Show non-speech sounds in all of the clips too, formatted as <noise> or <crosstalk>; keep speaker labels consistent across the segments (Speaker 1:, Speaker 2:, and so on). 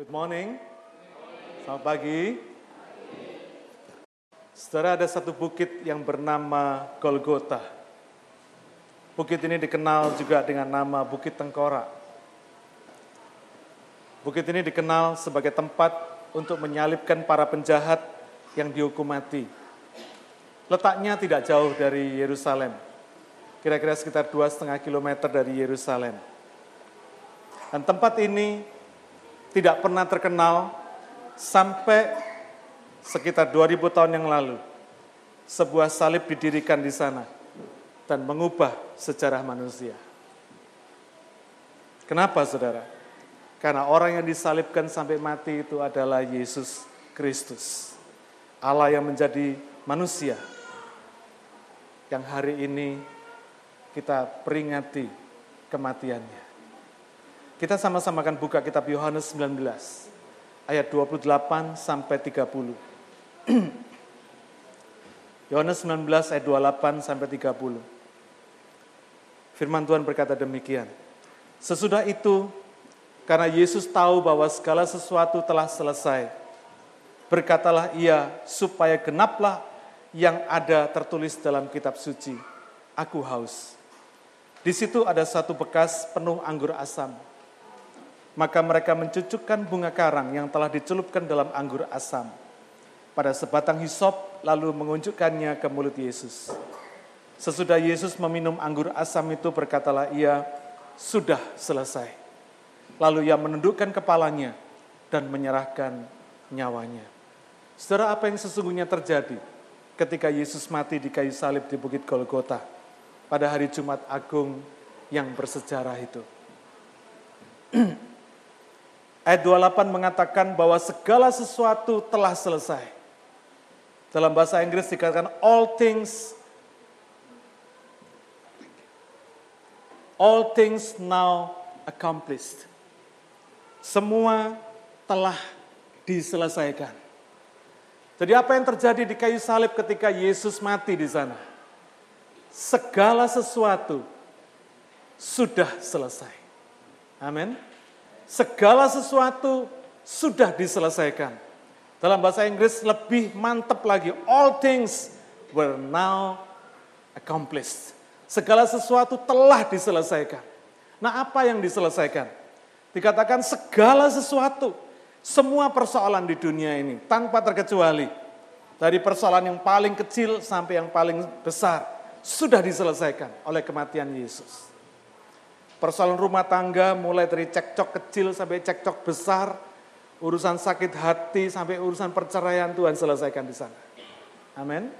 Speaker 1: Good morning. Selamat pagi. Saudara ada satu bukit yang bernama Golgota. Bukit ini dikenal juga dengan nama Bukit Tengkorak. Bukit ini dikenal sebagai tempat untuk menyalibkan para penjahat yang dihukum mati. Letaknya tidak jauh dari Yerusalem, kira-kira sekitar dua setengah kilometer dari Yerusalem. Dan tempat ini tidak pernah terkenal sampai sekitar 2000 tahun yang lalu. Sebuah salib didirikan di sana dan mengubah sejarah manusia. Kenapa saudara? Karena orang yang disalibkan sampai mati itu adalah Yesus Kristus. Allah yang menjadi manusia. Yang hari ini kita peringati kematiannya. Kita sama-sama akan buka kitab Yohanes 19 ayat 28 sampai 30. <clears throat> Yohanes 19 ayat 28 sampai 30. Firman Tuhan berkata demikian. Sesudah itu, karena Yesus tahu bahwa segala sesuatu telah selesai, berkatalah ia supaya genaplah yang ada tertulis dalam kitab suci. Aku haus. Di situ ada satu bekas penuh anggur asam. Maka mereka mencucukkan bunga karang yang telah dicelupkan dalam anggur asam pada sebatang hisop lalu mengunjukkannya ke mulut Yesus. Sesudah Yesus meminum anggur asam itu berkatalah ia, sudah selesai. Lalu ia menundukkan kepalanya dan menyerahkan nyawanya. Saudara apa yang sesungguhnya terjadi ketika Yesus mati di kayu salib di Bukit Golgota pada hari Jumat Agung yang bersejarah itu. <clears throat> Ayat 28 mengatakan bahwa segala sesuatu telah selesai. Dalam bahasa Inggris dikatakan all things all things now accomplished. Semua telah diselesaikan. Jadi apa yang terjadi di kayu salib ketika Yesus mati di sana? Segala sesuatu sudah selesai. Amin. Segala sesuatu sudah diselesaikan. Dalam bahasa Inggris lebih mantap lagi. All things were now accomplished. Segala sesuatu telah diselesaikan. Nah apa yang diselesaikan? Dikatakan segala sesuatu. Semua persoalan di dunia ini tanpa terkecuali. Dari persoalan yang paling kecil sampai yang paling besar. Sudah diselesaikan oleh kematian Yesus. Persoalan rumah tangga mulai dari cekcok kecil sampai cekcok besar. Urusan sakit hati sampai urusan perceraian Tuhan selesaikan di sana. Amin.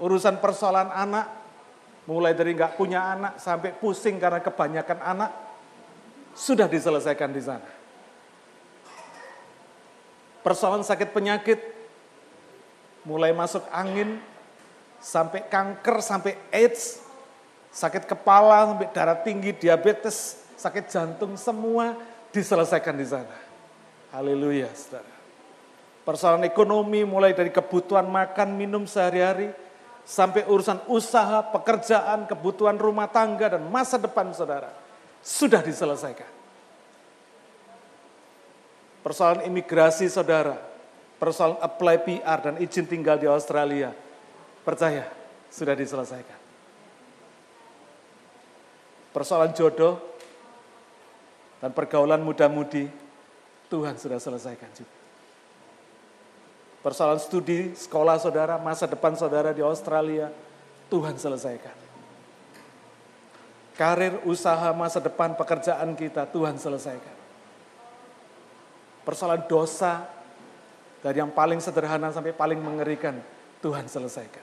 Speaker 1: Urusan persoalan anak, mulai dari nggak punya anak sampai pusing karena kebanyakan anak, sudah diselesaikan di sana. Persoalan sakit penyakit, mulai masuk angin, sampai kanker, sampai AIDS, sakit kepala, sampai darah tinggi, diabetes, sakit jantung, semua diselesaikan di sana. Haleluya, saudara. Persoalan ekonomi mulai dari kebutuhan makan, minum sehari-hari, sampai urusan usaha, pekerjaan, kebutuhan rumah tangga, dan masa depan saudara, sudah diselesaikan. Persoalan imigrasi saudara, persoalan apply PR dan izin tinggal di Australia, percaya sudah diselesaikan. Persoalan jodoh dan pergaulan muda-mudi, Tuhan sudah selesaikan juga. Persoalan studi, sekolah saudara, masa depan saudara di Australia, Tuhan selesaikan. Karir, usaha, masa depan, pekerjaan kita, Tuhan selesaikan persoalan dosa dari yang paling sederhana sampai paling mengerikan Tuhan selesaikan.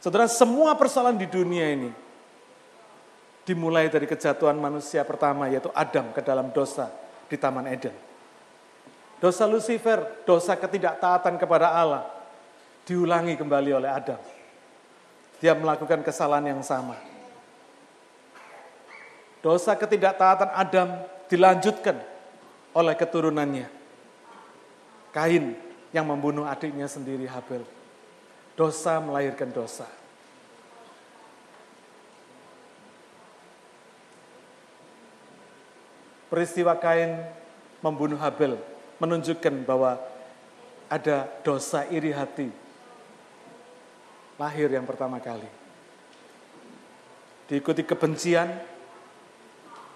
Speaker 1: Saudara, semua persoalan di dunia ini dimulai dari kejatuhan manusia pertama yaitu Adam ke dalam dosa di Taman Eden. Dosa Lucifer, dosa ketidaktaatan kepada Allah diulangi kembali oleh Adam. Dia melakukan kesalahan yang sama. Dosa ketidaktaatan Adam dilanjutkan oleh keturunannya. Kain yang membunuh adiknya sendiri Habel. Dosa melahirkan dosa. Peristiwa Kain membunuh Habel menunjukkan bahwa ada dosa iri hati lahir yang pertama kali. Diikuti kebencian,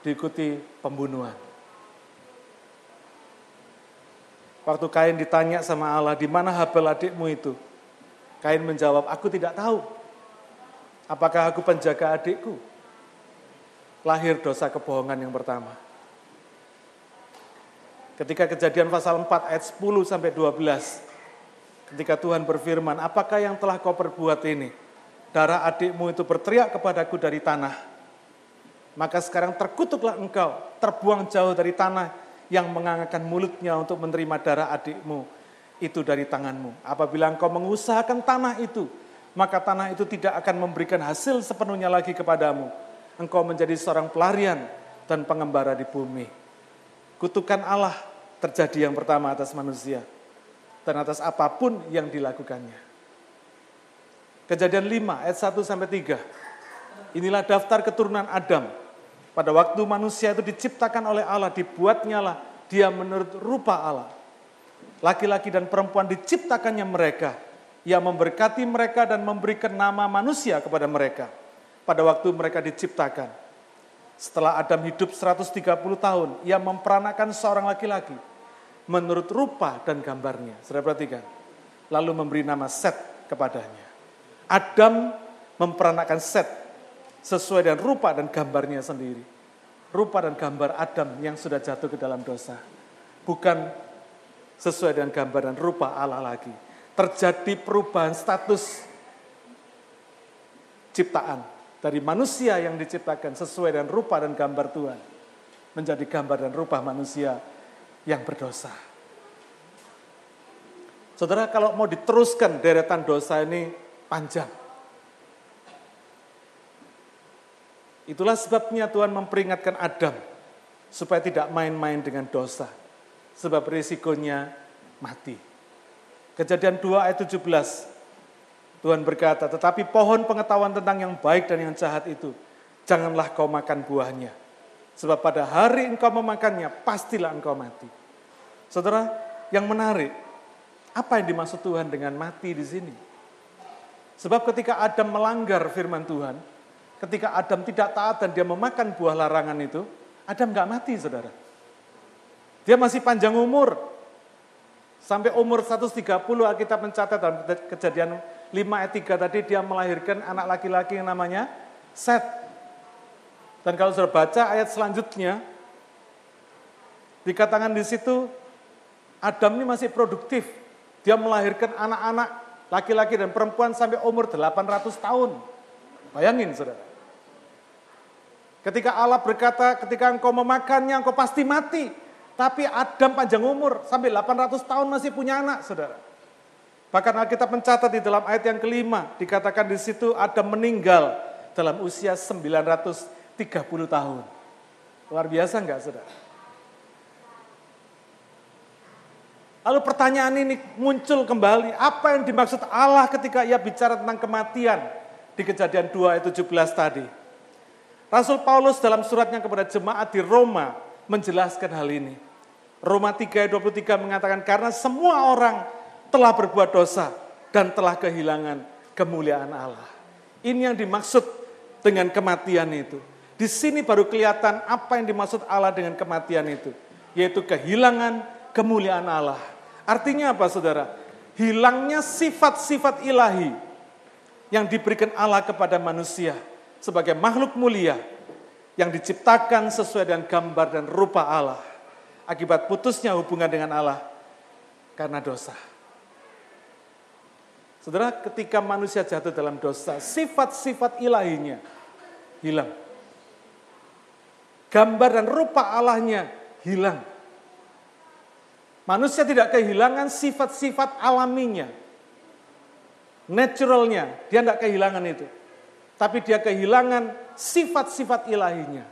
Speaker 1: diikuti pembunuhan. Waktu Kain ditanya sama Allah, di mana Habel adikmu itu? Kain menjawab, aku tidak tahu. Apakah aku penjaga adikku? Lahir dosa kebohongan yang pertama. Ketika kejadian pasal 4 ayat 10 sampai 12, ketika Tuhan berfirman, apakah yang telah kau perbuat ini? Darah adikmu itu berteriak kepadaku dari tanah. Maka sekarang terkutuklah engkau, terbuang jauh dari tanah yang mengangkat mulutnya untuk menerima darah adikmu itu dari tanganmu. Apabila engkau mengusahakan tanah itu, maka tanah itu tidak akan memberikan hasil sepenuhnya lagi kepadamu. Engkau menjadi seorang pelarian dan pengembara di bumi. Kutukan Allah terjadi yang pertama atas manusia dan atas apa pun yang dilakukannya. Kejadian 5 ayat 1 sampai 3. Inilah daftar keturunan Adam. Pada waktu manusia itu diciptakan oleh Allah, dibuatnya lah dia menurut rupa Allah. Laki-laki dan perempuan diciptakannya mereka. Ia memberkati mereka dan memberikan nama manusia kepada mereka. Pada waktu mereka diciptakan. Setelah Adam hidup 130 tahun, ia memperanakan seorang laki-laki menurut rupa dan gambarnya. Saudara perhatikan. Lalu memberi nama Set kepadanya. Adam memperanakan Set sesuai dengan rupa dan gambarnya sendiri. Rupa dan gambar Adam yang sudah jatuh ke dalam dosa. Bukan sesuai dengan gambar dan rupa Allah lagi. Terjadi perubahan status ciptaan dari manusia yang diciptakan sesuai dengan rupa dan gambar Tuhan menjadi gambar dan rupa manusia yang berdosa. Saudara, kalau mau diteruskan deretan dosa ini panjang. Itulah sebabnya Tuhan memperingatkan Adam supaya tidak main-main dengan dosa. Sebab risikonya mati. Kejadian 2 ayat 17. Tuhan berkata, tetapi pohon pengetahuan tentang yang baik dan yang jahat itu, janganlah kau makan buahnya Sebab pada hari engkau memakannya, pastilah engkau mati. Saudara, yang menarik, apa yang dimaksud Tuhan dengan mati di sini? Sebab ketika Adam melanggar firman Tuhan, ketika Adam tidak taat dan dia memakan buah larangan itu, Adam nggak mati, saudara. Dia masih panjang umur. Sampai umur 130 Alkitab mencatat dalam kejadian 5 ayat 3 tadi dia melahirkan anak laki-laki yang namanya Seth. Dan kalau sudah baca ayat selanjutnya, dikatakan di situ Adam ini masih produktif. Dia melahirkan anak-anak laki-laki dan perempuan sampai umur 800 tahun. Bayangin saudara. Ketika Allah berkata, ketika engkau memakannya, engkau pasti mati. Tapi Adam panjang umur, sampai 800 tahun masih punya anak, saudara. Bahkan Alkitab mencatat di dalam ayat yang kelima, dikatakan di situ Adam meninggal dalam usia 900 30 tahun. Luar biasa enggak saudara? Lalu pertanyaan ini muncul kembali, apa yang dimaksud Allah ketika ia bicara tentang kematian di kejadian 2 ayat 17 tadi. Rasul Paulus dalam suratnya kepada jemaat di Roma menjelaskan hal ini. Roma 3 ayat 23 mengatakan, karena semua orang telah berbuat dosa dan telah kehilangan kemuliaan Allah. Ini yang dimaksud dengan kematian itu. Di sini baru kelihatan apa yang dimaksud Allah dengan kematian itu, yaitu kehilangan kemuliaan Allah. Artinya apa saudara? Hilangnya sifat-sifat ilahi yang diberikan Allah kepada manusia sebagai makhluk mulia yang diciptakan sesuai dengan gambar dan rupa Allah. Akibat putusnya hubungan dengan Allah karena dosa. Saudara, ketika manusia jatuh dalam dosa, sifat-sifat ilahinya hilang gambar dan rupa Allahnya hilang. Manusia tidak kehilangan sifat-sifat alaminya. Naturalnya, dia tidak kehilangan itu. Tapi dia kehilangan sifat-sifat ilahinya.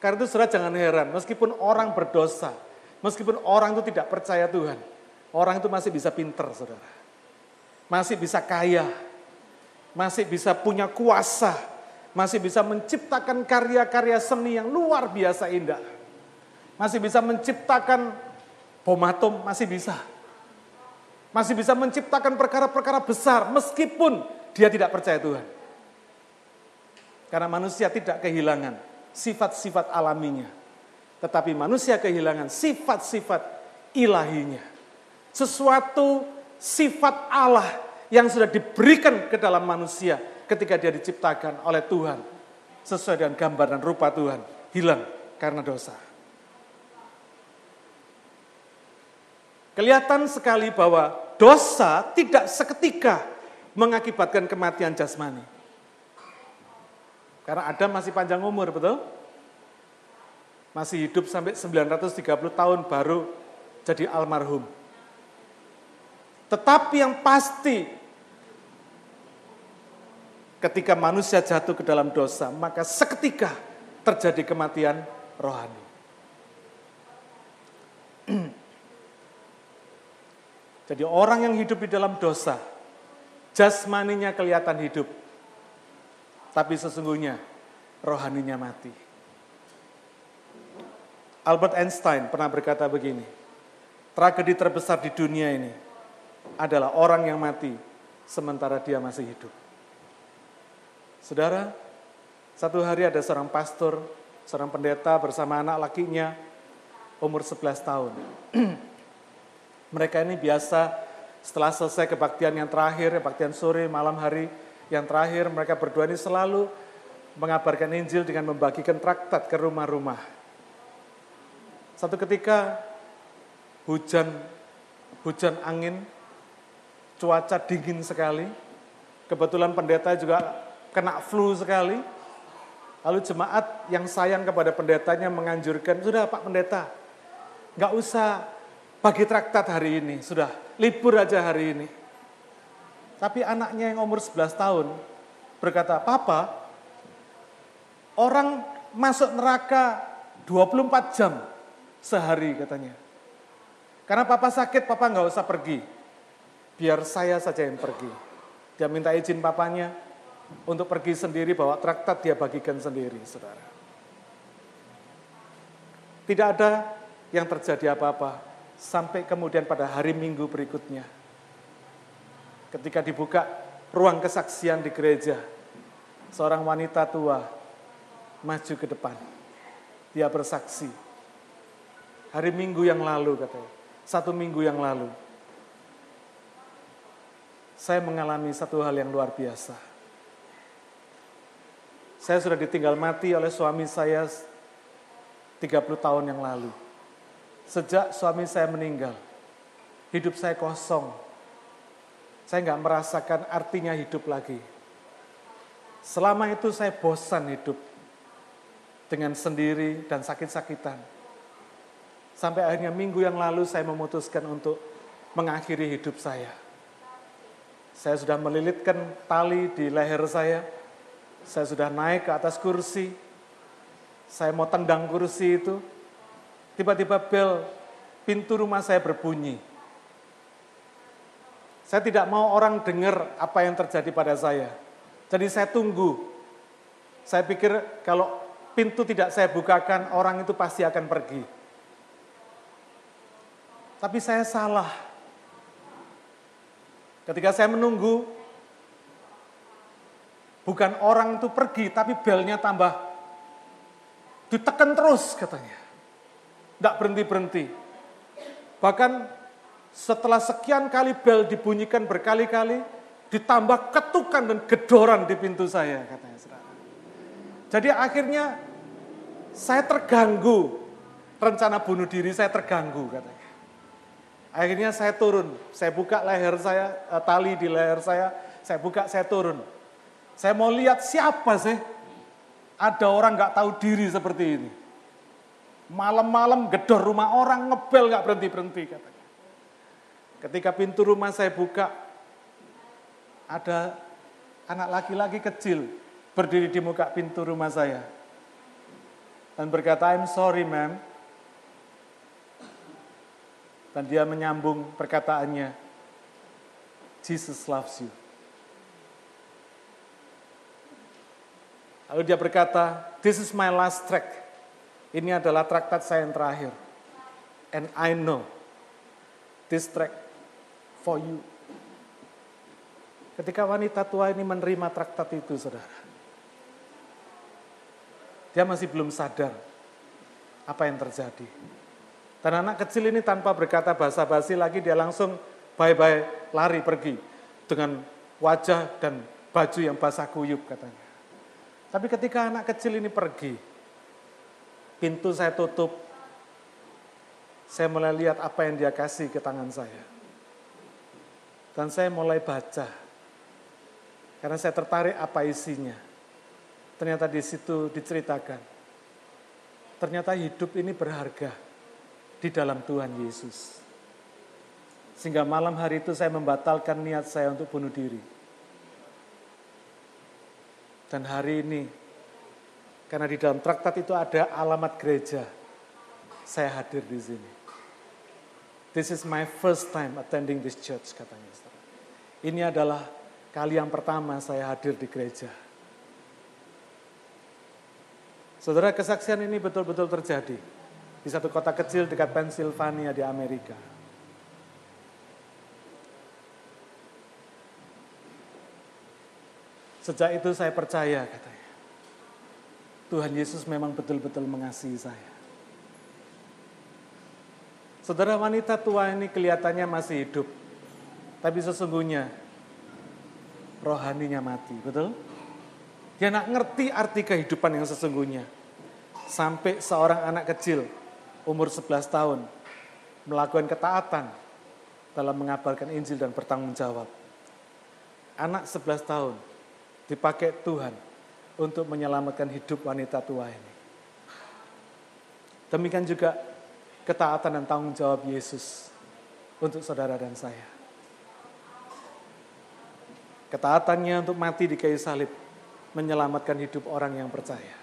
Speaker 1: Karena itu saudara jangan heran, meskipun orang berdosa, meskipun orang itu tidak percaya Tuhan, orang itu masih bisa pinter saudara. Masih bisa kaya, masih bisa punya kuasa, masih bisa menciptakan karya-karya seni yang luar biasa indah. Masih bisa menciptakan bom atom, masih bisa. Masih bisa menciptakan perkara-perkara besar meskipun dia tidak percaya Tuhan. Karena manusia tidak kehilangan sifat-sifat alaminya. Tetapi manusia kehilangan sifat-sifat ilahinya. Sesuatu sifat Allah yang sudah diberikan ke dalam manusia ketika dia diciptakan oleh Tuhan. Sesuai dengan gambar dan rupa Tuhan. Hilang karena dosa. Kelihatan sekali bahwa dosa tidak seketika mengakibatkan kematian jasmani. Karena Adam masih panjang umur, betul? Masih hidup sampai 930 tahun baru jadi almarhum. Tetapi yang pasti ketika manusia jatuh ke dalam dosa, maka seketika terjadi kematian rohani. <clears throat> Jadi orang yang hidup di dalam dosa, jasmaninya kelihatan hidup, tapi sesungguhnya rohaninya mati. Albert Einstein pernah berkata begini, tragedi terbesar di dunia ini adalah orang yang mati sementara dia masih hidup. Saudara, satu hari ada seorang pastor, seorang pendeta bersama anak lakinya, umur 11 tahun. <clears throat> Mereka ini biasa setelah selesai kebaktian yang terakhir, kebaktian sore, malam hari yang terakhir, mereka berdua ini selalu mengabarkan Injil dengan membagikan traktat ke rumah-rumah. Satu ketika hujan hujan angin, cuaca dingin sekali. Kebetulan pendeta juga kena flu sekali. Lalu jemaat yang sayang kepada pendetanya menganjurkan, sudah Pak Pendeta, nggak usah bagi traktat hari ini, sudah libur aja hari ini. Tapi anaknya yang umur 11 tahun berkata, Papa, orang masuk neraka 24 jam sehari katanya. Karena papa sakit, papa nggak usah pergi. Biar saya saja yang pergi. Dia minta izin papanya untuk pergi sendiri, bawa traktat dia bagikan sendiri, saudara. Tidak ada yang terjadi apa-apa sampai kemudian pada hari Minggu berikutnya. Ketika dibuka ruang kesaksian di gereja, seorang wanita tua maju ke depan. Dia bersaksi. Hari Minggu yang lalu katanya, satu minggu yang lalu, saya mengalami satu hal yang luar biasa. Saya sudah ditinggal mati oleh suami saya 30 tahun yang lalu. Sejak suami saya meninggal, hidup saya kosong. Saya nggak merasakan artinya hidup lagi. Selama itu saya bosan hidup dengan sendiri dan sakit-sakitan. Sampai akhirnya minggu yang lalu saya memutuskan untuk mengakhiri hidup saya. Saya sudah melilitkan tali di leher saya. Saya sudah naik ke atas kursi. Saya mau tendang kursi itu. Tiba-tiba bel pintu rumah saya berbunyi. Saya tidak mau orang dengar apa yang terjadi pada saya. Jadi saya tunggu. Saya pikir kalau pintu tidak saya bukakan, orang itu pasti akan pergi. Tapi saya salah. Ketika saya menunggu, bukan orang itu pergi, tapi belnya tambah ditekan terus katanya tidak berhenti-berhenti. Bahkan setelah sekian kali bel dibunyikan berkali-kali, ditambah ketukan dan gedoran di pintu saya, katanya Jadi akhirnya saya terganggu, rencana bunuh diri saya terganggu, katanya. Akhirnya saya turun, saya buka leher saya, eh, tali di leher saya, saya buka, saya turun. Saya mau lihat siapa sih ada orang nggak tahu diri seperti ini. Malam-malam gedor rumah orang, ngebel nggak berhenti-berhenti katanya. Ketika pintu rumah saya buka, ada anak laki-laki kecil berdiri di muka pintu rumah saya. Dan berkata, I'm sorry ma'am. Dan dia menyambung perkataannya, Jesus loves you. Lalu dia berkata, this is my last track. Ini adalah traktat saya yang terakhir. And I know this tract for you. Ketika wanita tua ini menerima traktat itu, saudara. Dia masih belum sadar apa yang terjadi. Dan anak kecil ini tanpa berkata basa-basi lagi, dia langsung bye-bye lari pergi dengan wajah dan baju yang basah kuyup katanya. Tapi ketika anak kecil ini pergi, pintu saya tutup, saya mulai lihat apa yang dia kasih ke tangan saya. Dan saya mulai baca, karena saya tertarik apa isinya. Ternyata di situ diceritakan, ternyata hidup ini berharga di dalam Tuhan Yesus. Sehingga malam hari itu saya membatalkan niat saya untuk bunuh diri. Dan hari ini, karena di dalam traktat itu ada alamat gereja, saya hadir di sini. This is my first time attending this church, katanya. Ini adalah kali yang pertama saya hadir di gereja. Saudara, kesaksian ini betul-betul terjadi di satu kota kecil dekat Pennsylvania di Amerika. Sejak itu saya percaya katanya. Tuhan Yesus memang betul-betul mengasihi saya. Saudara wanita tua ini kelihatannya masih hidup. Tapi sesungguhnya rohaninya mati, betul? Dia nak ngerti arti kehidupan yang sesungguhnya. Sampai seorang anak kecil umur 11 tahun melakukan ketaatan dalam mengabarkan Injil dan bertanggung jawab. Anak 11 tahun dipakai Tuhan untuk menyelamatkan hidup wanita tua ini. Demikian juga ketaatan dan tanggung jawab Yesus untuk saudara dan saya. Ketaatannya untuk mati di kayu salib menyelamatkan hidup orang yang percaya.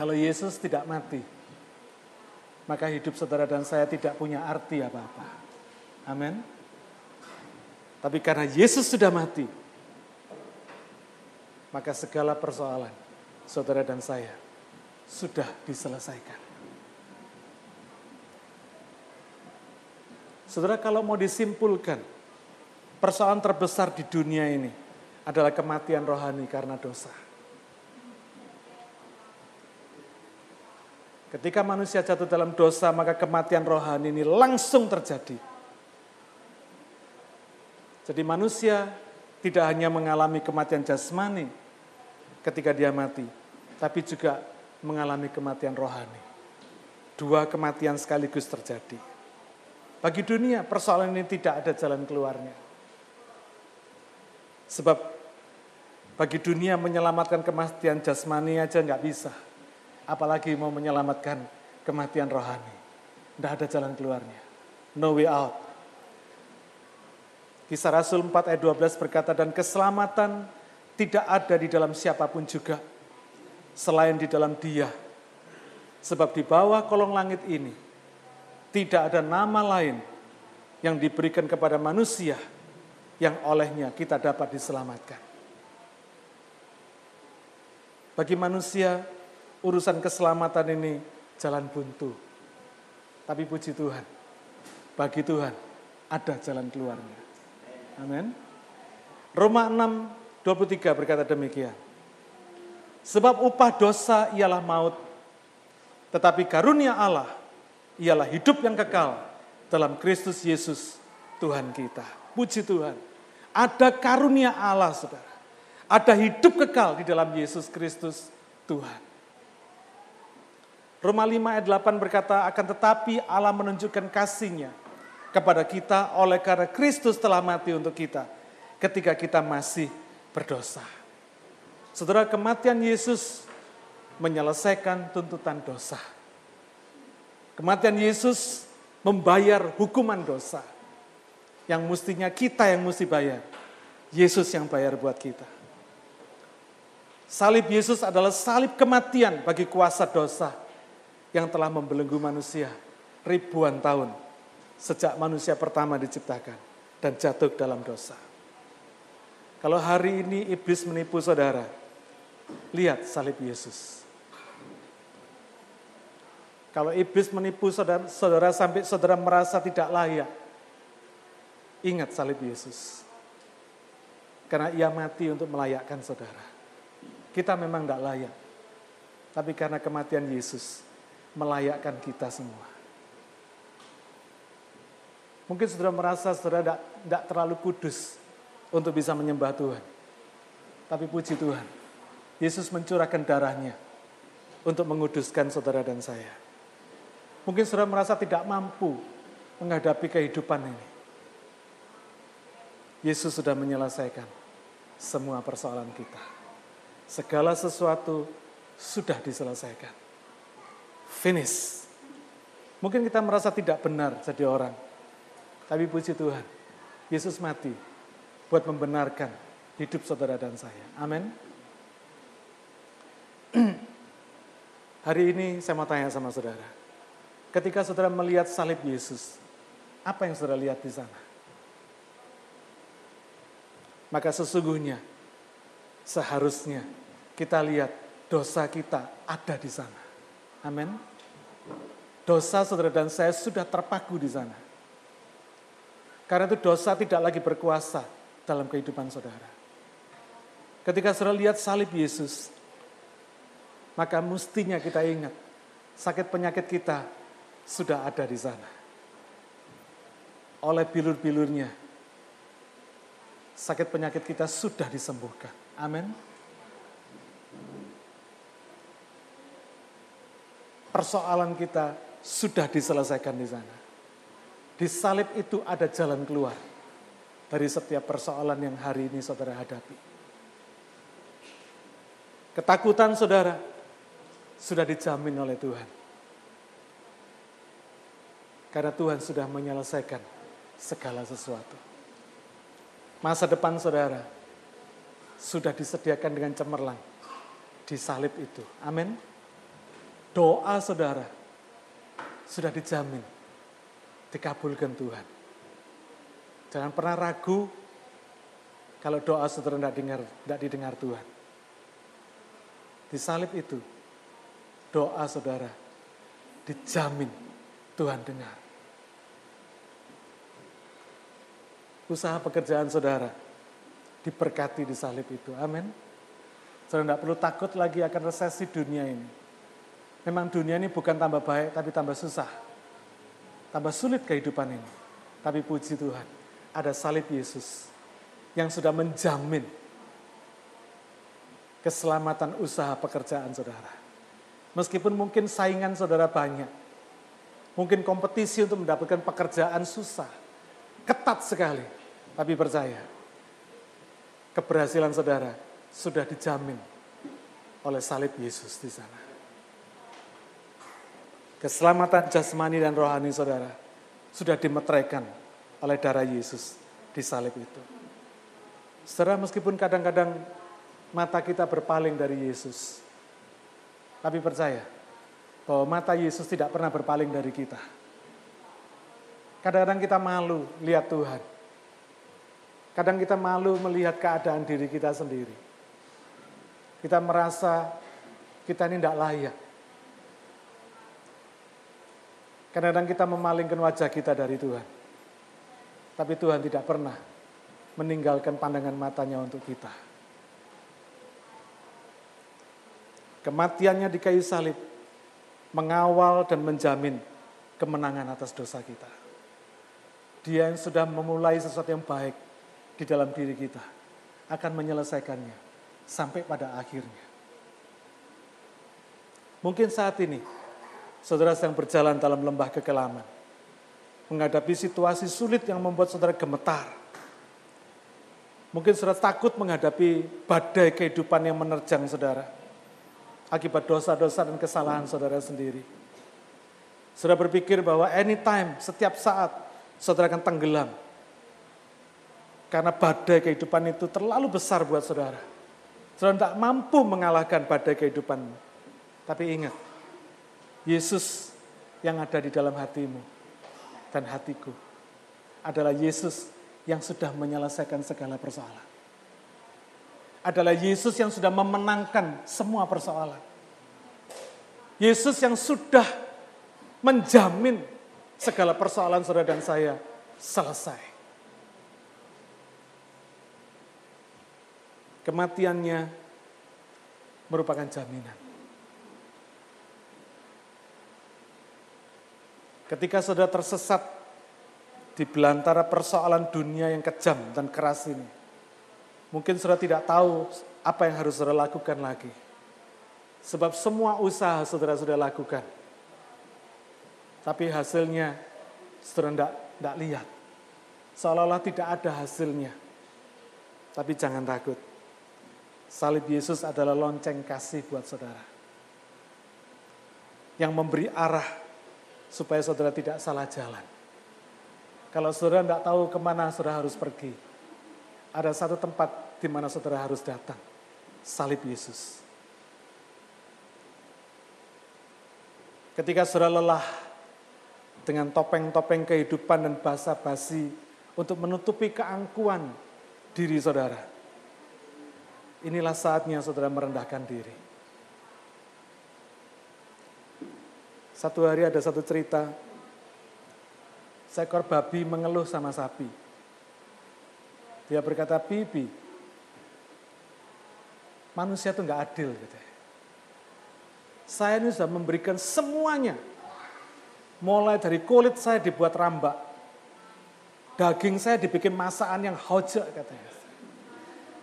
Speaker 1: Kalau Yesus tidak mati, maka hidup saudara dan saya tidak punya arti apa-apa. Amin. Tapi karena Yesus sudah mati, maka segala persoalan saudara dan saya sudah diselesaikan. Saudara kalau mau disimpulkan, persoalan terbesar di dunia ini adalah kematian rohani karena dosa. Ketika manusia jatuh dalam dosa, maka kematian rohani ini langsung terjadi. Jadi manusia tidak hanya mengalami kematian jasmani ketika dia mati, tapi juga mengalami kematian rohani. Dua kematian sekaligus terjadi. Bagi dunia persoalan ini tidak ada jalan keluarnya. Sebab bagi dunia menyelamatkan kematian jasmani aja nggak bisa. Apalagi mau menyelamatkan kematian rohani. Tidak ada jalan keluarnya. No way out. Kisah Rasul 4 ayat 12 berkata, dan keselamatan tidak ada di dalam siapa pun juga, selain di dalam dia. Sebab di bawah kolong langit ini, tidak ada nama lain yang diberikan kepada manusia yang olehnya kita dapat diselamatkan. Bagi manusia, urusan keselamatan ini jalan buntu. Tapi puji Tuhan, bagi Tuhan ada jalan keluarnya. Amin. Roma 6, 23 berkata demikian. Sebab upah dosa ialah maut, tetapi karunia Allah ialah hidup yang kekal dalam Kristus Yesus Tuhan kita. Puji Tuhan. Ada karunia Allah, saudara. Ada hidup kekal di dalam Yesus Kristus Tuhan. Roma 5 ayat 8 berkata, akan tetapi Allah menunjukkan kasihnya kepada kita oleh karena Kristus telah mati untuk kita ketika kita masih berdosa. Saudara, kematian Yesus menyelesaikan tuntutan dosa. Kematian Yesus membayar hukuman dosa. Yang mestinya kita yang mesti bayar. Yesus yang bayar buat kita. Salib Yesus adalah salib kematian bagi kuasa dosa yang telah membelenggu manusia ribuan tahun sejak manusia pertama diciptakan dan jatuh dalam dosa. Kalau hari ini iblis menipu saudara, lihat salib Yesus. Kalau iblis menipu saudara, saudara sampai saudara merasa tidak layak, ingat salib Yesus. Karena ia mati untuk melayakkan saudara. Kita memang tidak layak. Tapi karena kematian Yesus, melayakkan kita semua. Mungkin saudara merasa saudara tidak terlalu kudus untuk bisa menyembah Tuhan. Tapi puji Tuhan, Yesus mencurahkan darahnya untuk menguduskan saudara dan saya. Mungkin saudara merasa tidak mampu menghadapi kehidupan ini. Yesus sudah menyelesaikan semua persoalan kita. Segala sesuatu sudah diselesaikan. Finish. Mungkin kita merasa tidak benar jadi orang. Tapi puji Tuhan, Yesus mati buat membenarkan hidup saudara dan saya. Amin. <clears throat> Hari ini saya mau tanya sama saudara. Ketika saudara melihat salib Yesus, apa yang saudara lihat di sana? Maka sesungguhnya seharusnya kita lihat dosa kita ada di sana. Amin. Dosa saudara dan saya sudah terpaku di sana. Karena itu dosa tidak lagi berkuasa dalam kehidupan saudara. Ketika saudara lihat salib Yesus, maka mestinya kita ingat sakit penyakit kita sudah ada di sana. Oleh bilur-bilurnya, sakit penyakit kita sudah disembuhkan. Amin. Persoalan kita sudah diselesaikan di sana. Di salib itu ada jalan keluar dari setiap persoalan yang hari ini saudara hadapi. Ketakutan saudara sudah dijamin oleh Tuhan. Karena Tuhan sudah menyelesaikan segala sesuatu. Masa depan saudara sudah disediakan dengan cemerlang di salib itu. Amin. Doa saudara sudah dijamin dikabulkan Tuhan. Jangan pernah ragu kalau doa saudara tidak dengar, tidak didengar Tuhan. Di salib itu, doa saudara dijamin Tuhan dengar. Usaha pekerjaan saudara diberkati di salib itu. Amin. Saudara tidak perlu takut lagi akan resesi dunia ini. Memang dunia ini bukan tambah baik, tapi tambah susah tambah sulit kehidupan ini. Tapi puji Tuhan, ada salib Yesus yang sudah menjamin keselamatan usaha pekerjaan saudara. Meskipun mungkin saingan saudara banyak, mungkin kompetisi untuk mendapatkan pekerjaan susah, ketat sekali. Tapi percaya, keberhasilan saudara sudah dijamin oleh salib Yesus di sana. Keselamatan jasmani dan rohani saudara sudah dimeteraikan oleh darah Yesus di salib itu. Saudara meskipun kadang-kadang mata kita berpaling dari Yesus, tapi percaya bahwa mata Yesus tidak pernah berpaling dari kita. Kadang-kadang kita malu lihat Tuhan. Kadang kita malu melihat keadaan diri kita sendiri. Kita merasa kita ini tidak layak Kadang-kadang kita memalingkan wajah kita dari Tuhan. Tapi Tuhan tidak pernah meninggalkan pandangan matanya untuk kita. Kematiannya di kayu salib mengawal dan menjamin kemenangan atas dosa kita. Dia yang sudah memulai sesuatu yang baik di dalam diri kita akan menyelesaikannya sampai pada akhirnya. Mungkin saat ini saudara sedang berjalan dalam lembah kekelaman. Menghadapi situasi sulit yang membuat saudara gemetar. Mungkin saudara takut menghadapi badai kehidupan yang menerjang saudara. Akibat dosa-dosa dan kesalahan saudara sendiri. Saudara berpikir bahwa anytime, setiap saat, saudara akan tenggelam. Karena badai kehidupan itu terlalu besar buat saudara. Saudara tidak mampu mengalahkan badai kehidupan. Tapi ingat, Yesus yang ada di dalam hatimu dan hatiku adalah Yesus yang sudah menyelesaikan segala persoalan. adalah Yesus yang sudah memenangkan semua persoalan. Yesus yang sudah menjamin segala persoalan saudara dan saya selesai. Kematiannya merupakan jaminan. Ketika saudara tersesat di belantara persoalan dunia yang kejam dan keras ini, mungkin saudara tidak tahu apa yang harus saudara lakukan lagi. Sebab semua usaha saudara sudah lakukan. Tapi hasilnya saudara tidak, tidak lihat. Seolah-olah tidak ada hasilnya. Tapi jangan takut. Salib Yesus adalah lonceng kasih buat saudara. Yang memberi arah supaya saudara tidak salah jalan. Kalau saudara tidak tahu ke mana saudara harus pergi, ada satu tempat di mana saudara harus datang, salib Yesus. Ketika saudara lelah dengan topeng-topeng kehidupan dan basa-basi untuk menutupi keangkuhan diri saudara, inilah saatnya saudara merendahkan diri Satu hari ada satu cerita, seekor babi mengeluh sama sapi. Dia berkata, Bibi, manusia itu nggak adil. Gitu. Saya ini sudah memberikan semuanya. Mulai dari kulit saya dibuat rambak. Daging saya dibikin masakan yang hojek katanya.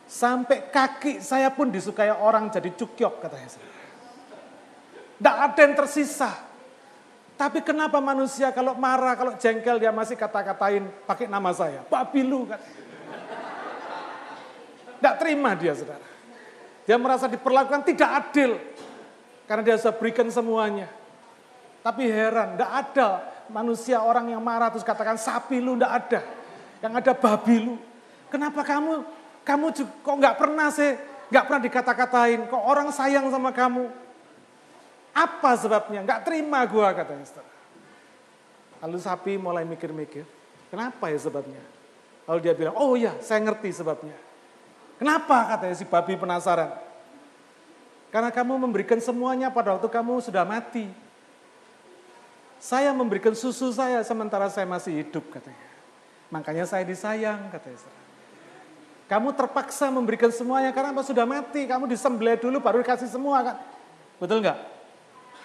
Speaker 1: Sampai kaki saya pun disukai orang jadi cukyok katanya. Tidak ada yang tersisa. Tapi kenapa manusia kalau marah, kalau jengkel dia masih kata-katain pakai nama saya. Babilu kan. Tidak terima dia saudara. Dia merasa diperlakukan tidak adil. Karena dia sudah berikan semuanya. Tapi heran, tidak ada manusia orang yang marah terus katakan sapi lu, tidak ada. Yang ada babi lu. Kenapa kamu, kamu juga, kok nggak pernah sih, nggak pernah dikata-katain, kok orang sayang sama kamu. Apa sebabnya? Enggak terima gua katanya. Lalu sapi mulai mikir-mikir, kenapa ya sebabnya? Lalu dia bilang, oh iya saya ngerti sebabnya. Kenapa katanya si babi penasaran? Karena kamu memberikan semuanya pada waktu kamu sudah mati. Saya memberikan susu saya sementara saya masih hidup katanya. Makanya saya disayang katanya. Kamu terpaksa memberikan semuanya karena apa sudah mati. Kamu disembelih dulu baru dikasih semua kan. Betul nggak?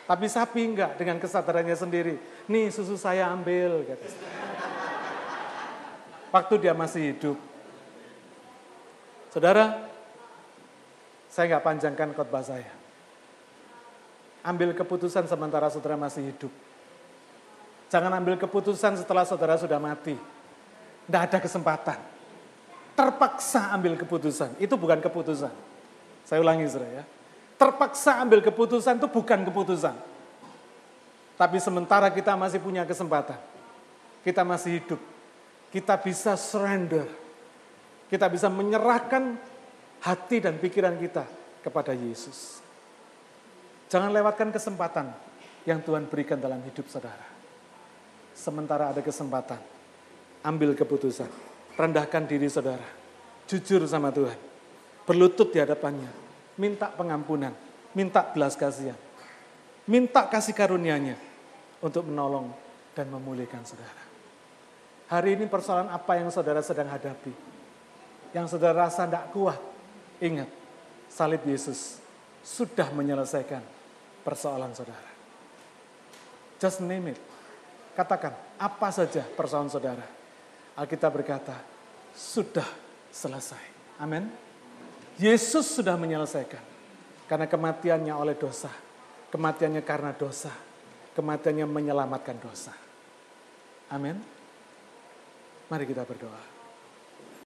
Speaker 1: Tapi sapi enggak dengan kesadarannya sendiri. Nih susu saya ambil. Kata. Waktu dia masih hidup. Saudara, saya enggak panjangkan khotbah saya. Ambil keputusan sementara saudara masih hidup. Jangan ambil keputusan setelah saudara sudah mati. Tidak ada kesempatan. Terpaksa ambil keputusan. Itu bukan keputusan. Saya ulangi saudara ya terpaksa ambil keputusan itu bukan keputusan. Tapi sementara kita masih punya kesempatan, kita masih hidup, kita bisa surrender, kita bisa menyerahkan hati dan pikiran kita kepada Yesus. Jangan lewatkan kesempatan yang Tuhan berikan dalam hidup saudara. Sementara ada kesempatan, ambil keputusan, rendahkan diri saudara, jujur sama Tuhan, berlutut di hadapannya, minta pengampunan, minta belas kasihan, minta kasih karunia-Nya untuk menolong dan memulihkan saudara. Hari ini persoalan apa yang saudara sedang hadapi? Yang saudara rasa tidak kuat, ingat, salib Yesus sudah menyelesaikan persoalan saudara. Just name it. Katakan, apa saja persoalan saudara. Alkitab berkata, sudah selesai. Amin. Yesus sudah menyelesaikan. Karena kematiannya oleh dosa. Kematiannya karena dosa. Kematiannya menyelamatkan dosa. Amin. Mari kita berdoa.